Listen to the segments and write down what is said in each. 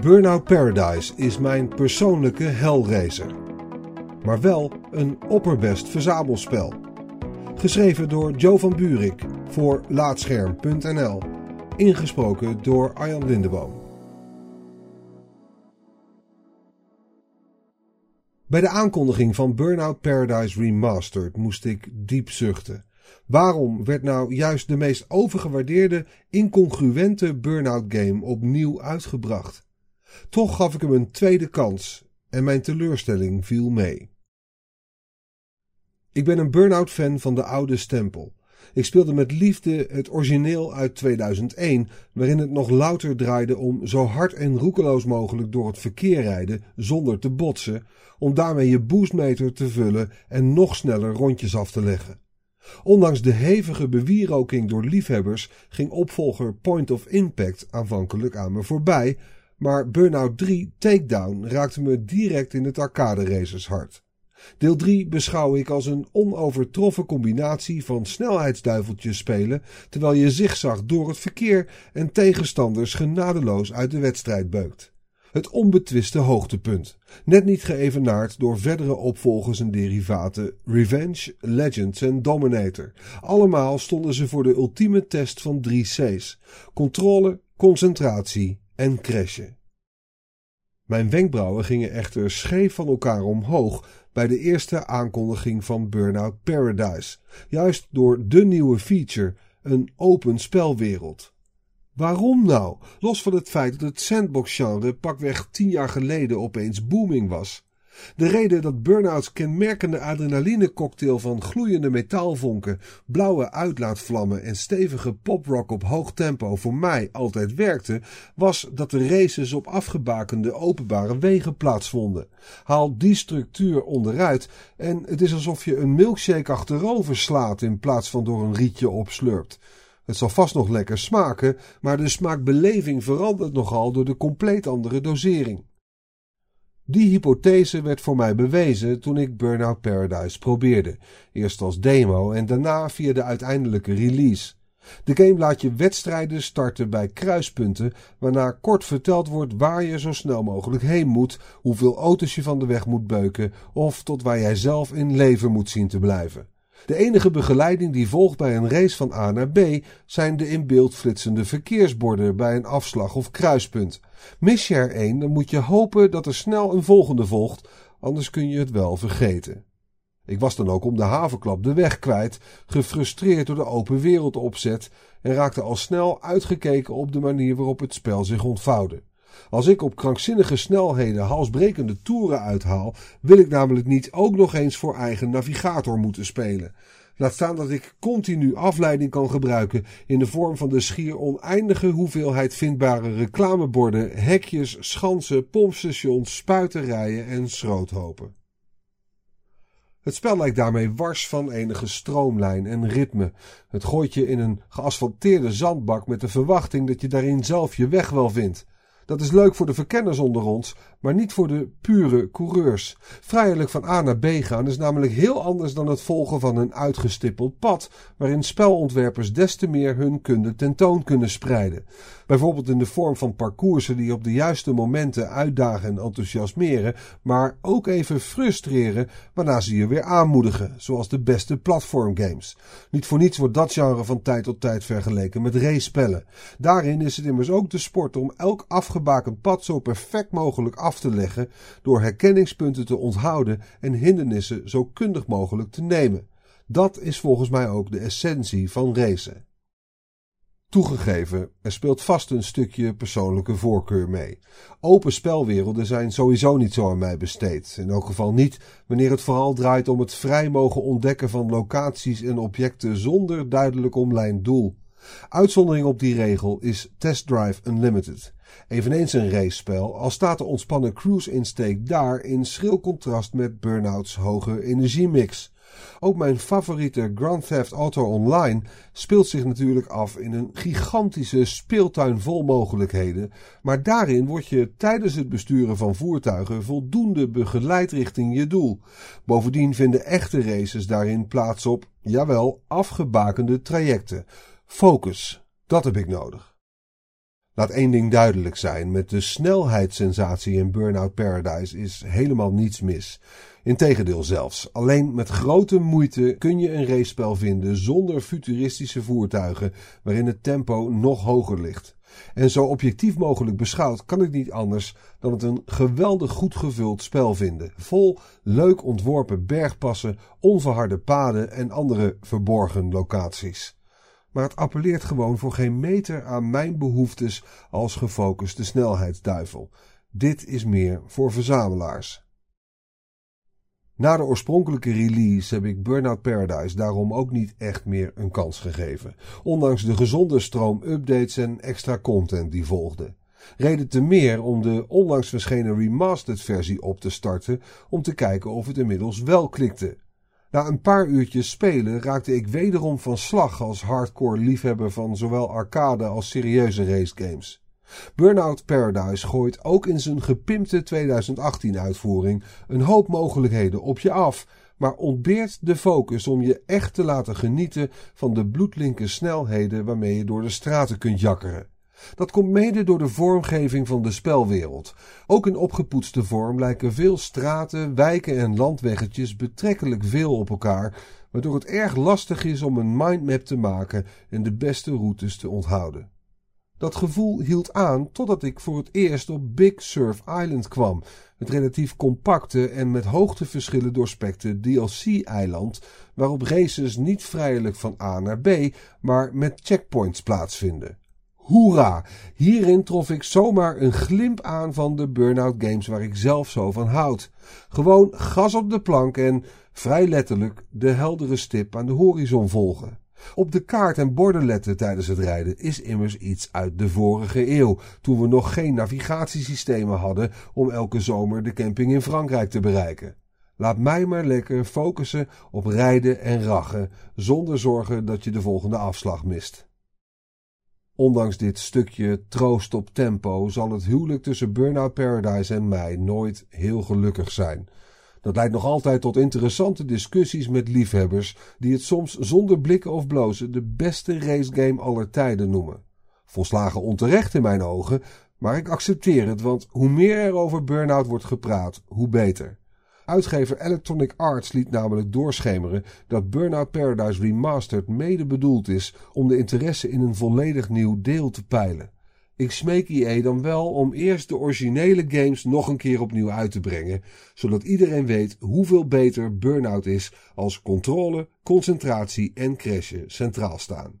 Burnout Paradise is mijn persoonlijke hellracer. Maar wel een opperbest verzamelspel. Geschreven door Joe van Burik voor Laatscherm.nl. Ingesproken door Arjan Lindeboom. Bij de aankondiging van Burnout Paradise Remastered moest ik diep zuchten. Waarom werd nou juist de meest overgewaardeerde, incongruente Burnout game opnieuw uitgebracht? Toch gaf ik hem een tweede kans en mijn teleurstelling viel mee. Ik ben een Burnout fan van de oude stempel. Ik speelde met liefde het origineel uit 2001, waarin het nog louter draaide om zo hard en roekeloos mogelijk door het verkeer rijden zonder te botsen, om daarmee je boostmeter te vullen en nog sneller rondjes af te leggen. Ondanks de hevige bewieroking door liefhebbers ging opvolger Point of Impact aanvankelijk aan me voorbij, maar Burnout 3 Takedown raakte me direct in het arcade racers hart. Deel 3 beschouw ik als een onovertroffen combinatie van snelheidsduiveltjes spelen terwijl je zigzag door het verkeer en tegenstanders genadeloos uit de wedstrijd beukt. Het onbetwiste hoogtepunt, net niet geëvenaard door verdere opvolgers en derivaten Revenge, Legends en Dominator. Allemaal stonden ze voor de ultieme test van drie C's: controle, concentratie en crashen. Mijn wenkbrauwen gingen echter scheef van elkaar omhoog bij de eerste aankondiging van Burnout Paradise, juist door de nieuwe feature, een open spelwereld. Waarom nou? Los van het feit dat het sandbox-genre pakweg tien jaar geleden opeens booming was. De reden dat Burnouts kenmerkende adrenalinecocktail van gloeiende metaalvonken, blauwe uitlaatvlammen en stevige poprock op hoog tempo voor mij altijd werkte, was dat de races op afgebakende openbare wegen plaatsvonden. Haal die structuur onderuit en het is alsof je een milkshake achterover slaat in plaats van door een rietje opslurpt. Het zal vast nog lekker smaken, maar de smaakbeleving verandert nogal door de compleet andere dosering. Die hypothese werd voor mij bewezen toen ik Burnout Paradise probeerde, eerst als demo en daarna via de uiteindelijke release. De game laat je wedstrijden starten bij kruispunten, waarna kort verteld wordt waar je zo snel mogelijk heen moet, hoeveel auto's je van de weg moet beuken of tot waar jij zelf in leven moet zien te blijven. De enige begeleiding die volgt bij een race van A naar B zijn de in beeld flitsende verkeersborden bij een afslag of kruispunt. Mis je er één, dan moet je hopen dat er snel een volgende volgt, anders kun je het wel vergeten. Ik was dan ook om de havenklap de weg kwijt, gefrustreerd door de open wereld opzet en raakte al snel uitgekeken op de manier waarop het spel zich ontvouwde. Als ik op krankzinnige snelheden halsbrekende toeren uithaal, wil ik namelijk niet ook nog eens voor eigen navigator moeten spelen. Laat staan dat ik continu afleiding kan gebruiken in de vorm van de schier oneindige hoeveelheid vindbare reclameborden, hekjes, schansen, pompstations, spuiterijen en schroothopen. Het spel lijkt daarmee wars van enige stroomlijn en ritme. Het gooit je in een geasfalteerde zandbak met de verwachting dat je daarin zelf je weg wel vindt. Dat is leuk voor de verkenners onder ons, maar niet voor de pure coureurs. Vrijelijk van A naar B gaan is namelijk heel anders dan het volgen van een uitgestippeld pad, waarin spelontwerpers des te meer hun kunde tentoon kunnen spreiden. Bijvoorbeeld in de vorm van parcoursen die op de juiste momenten uitdagen en enthousiasmeren, maar ook even frustreren waarna ze je weer aanmoedigen, zoals de beste platformgames. Niet voor niets wordt dat genre van tijd tot tijd vergeleken met race-spellen. Daarin is het immers ook de sport om elk afgebakend pad zo perfect mogelijk af te leggen door herkenningspunten te onthouden en hindernissen zo kundig mogelijk te nemen. Dat is volgens mij ook de essentie van racen. Toegegeven, er speelt vast een stukje persoonlijke voorkeur mee. Open spelwerelden zijn sowieso niet zo aan mij besteed. In elk geval niet wanneer het vooral draait om het vrij mogen ontdekken van locaties en objecten zonder duidelijk omlijnd doel. Uitzondering op die regel is Test Drive Unlimited. Eveneens een racespel, al staat de ontspannen cruise insteek daar in schril contrast met Burnouts hoge energiemix. Ook mijn favoriete Grand Theft Auto Online speelt zich natuurlijk af in een gigantische speeltuin vol mogelijkheden, maar daarin word je tijdens het besturen van voertuigen voldoende begeleid richting je doel. Bovendien vinden echte races daarin plaats op, jawel, afgebakende trajecten. Focus, dat heb ik nodig. Laat één ding duidelijk zijn: met de snelheidssensatie in Burnout Paradise is helemaal niets mis. Integendeel zelfs. Alleen met grote moeite kun je een racespel vinden zonder futuristische voertuigen waarin het tempo nog hoger ligt. En zo objectief mogelijk beschouwd kan ik niet anders dan het een geweldig goed gevuld spel vinden. Vol leuk ontworpen bergpassen, onverharde paden en andere verborgen locaties. Maar het appelleert gewoon voor geen meter aan mijn behoeftes als gefocuste snelheidsduivel. Dit is meer voor verzamelaars. Na de oorspronkelijke release heb ik Burnout Paradise daarom ook niet echt meer een kans gegeven, ondanks de gezonde stroom updates en extra content die volgde. Reden te meer om de onlangs verschenen remastered versie op te starten om te kijken of het inmiddels wel klikte. Na een paar uurtjes spelen raakte ik wederom van slag als hardcore liefhebber van zowel arcade als serieuze racegames. Burnout Paradise gooit ook in zijn gepimpte 2018 uitvoering een hoop mogelijkheden op je af, maar ontbeert de focus om je echt te laten genieten van de bloedlinke snelheden waarmee je door de straten kunt jakkeren. Dat komt mede door de vormgeving van de spelwereld. Ook in opgepoetste vorm lijken veel straten, wijken en landweggetjes betrekkelijk veel op elkaar, waardoor het erg lastig is om een mindmap te maken en de beste routes te onthouden. Dat gevoel hield aan totdat ik voor het eerst op Big Surf Island kwam, het relatief compacte en met hoogteverschillen doorspekte DLC-eiland, waarop races niet vrijelijk van A naar B, maar met checkpoints plaatsvinden. Hoera! Hierin trof ik zomaar een glimp aan van de Burnout Games waar ik zelf zo van houd. Gewoon gas op de plank en, vrij letterlijk, de heldere stip aan de horizon volgen. Op de kaart en borden letten tijdens het rijden is immers iets uit de vorige eeuw, toen we nog geen navigatiesystemen hadden om elke zomer de camping in Frankrijk te bereiken. Laat mij maar lekker focussen op rijden en rachen, zonder zorgen dat je de volgende afslag mist. Ondanks dit stukje troost op tempo zal het huwelijk tussen Burnout Paradise en mij nooit heel gelukkig zijn. Dat leidt nog altijd tot interessante discussies met liefhebbers die het soms zonder blikken of blozen de beste racegame aller tijden noemen. Volslagen onterecht in mijn ogen, maar ik accepteer het, want hoe meer er over Burnout wordt gepraat, hoe beter. Uitgever Electronic Arts liet namelijk doorschemeren dat Burnout Paradise Remastered mede bedoeld is om de interesse in een volledig nieuw deel te peilen. Ik smeek EA dan wel om eerst de originele games nog een keer opnieuw uit te brengen, zodat iedereen weet hoeveel beter Burnout is als controle, concentratie en crashen centraal staan.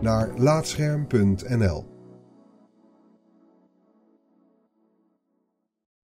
naar laatscherm.nl.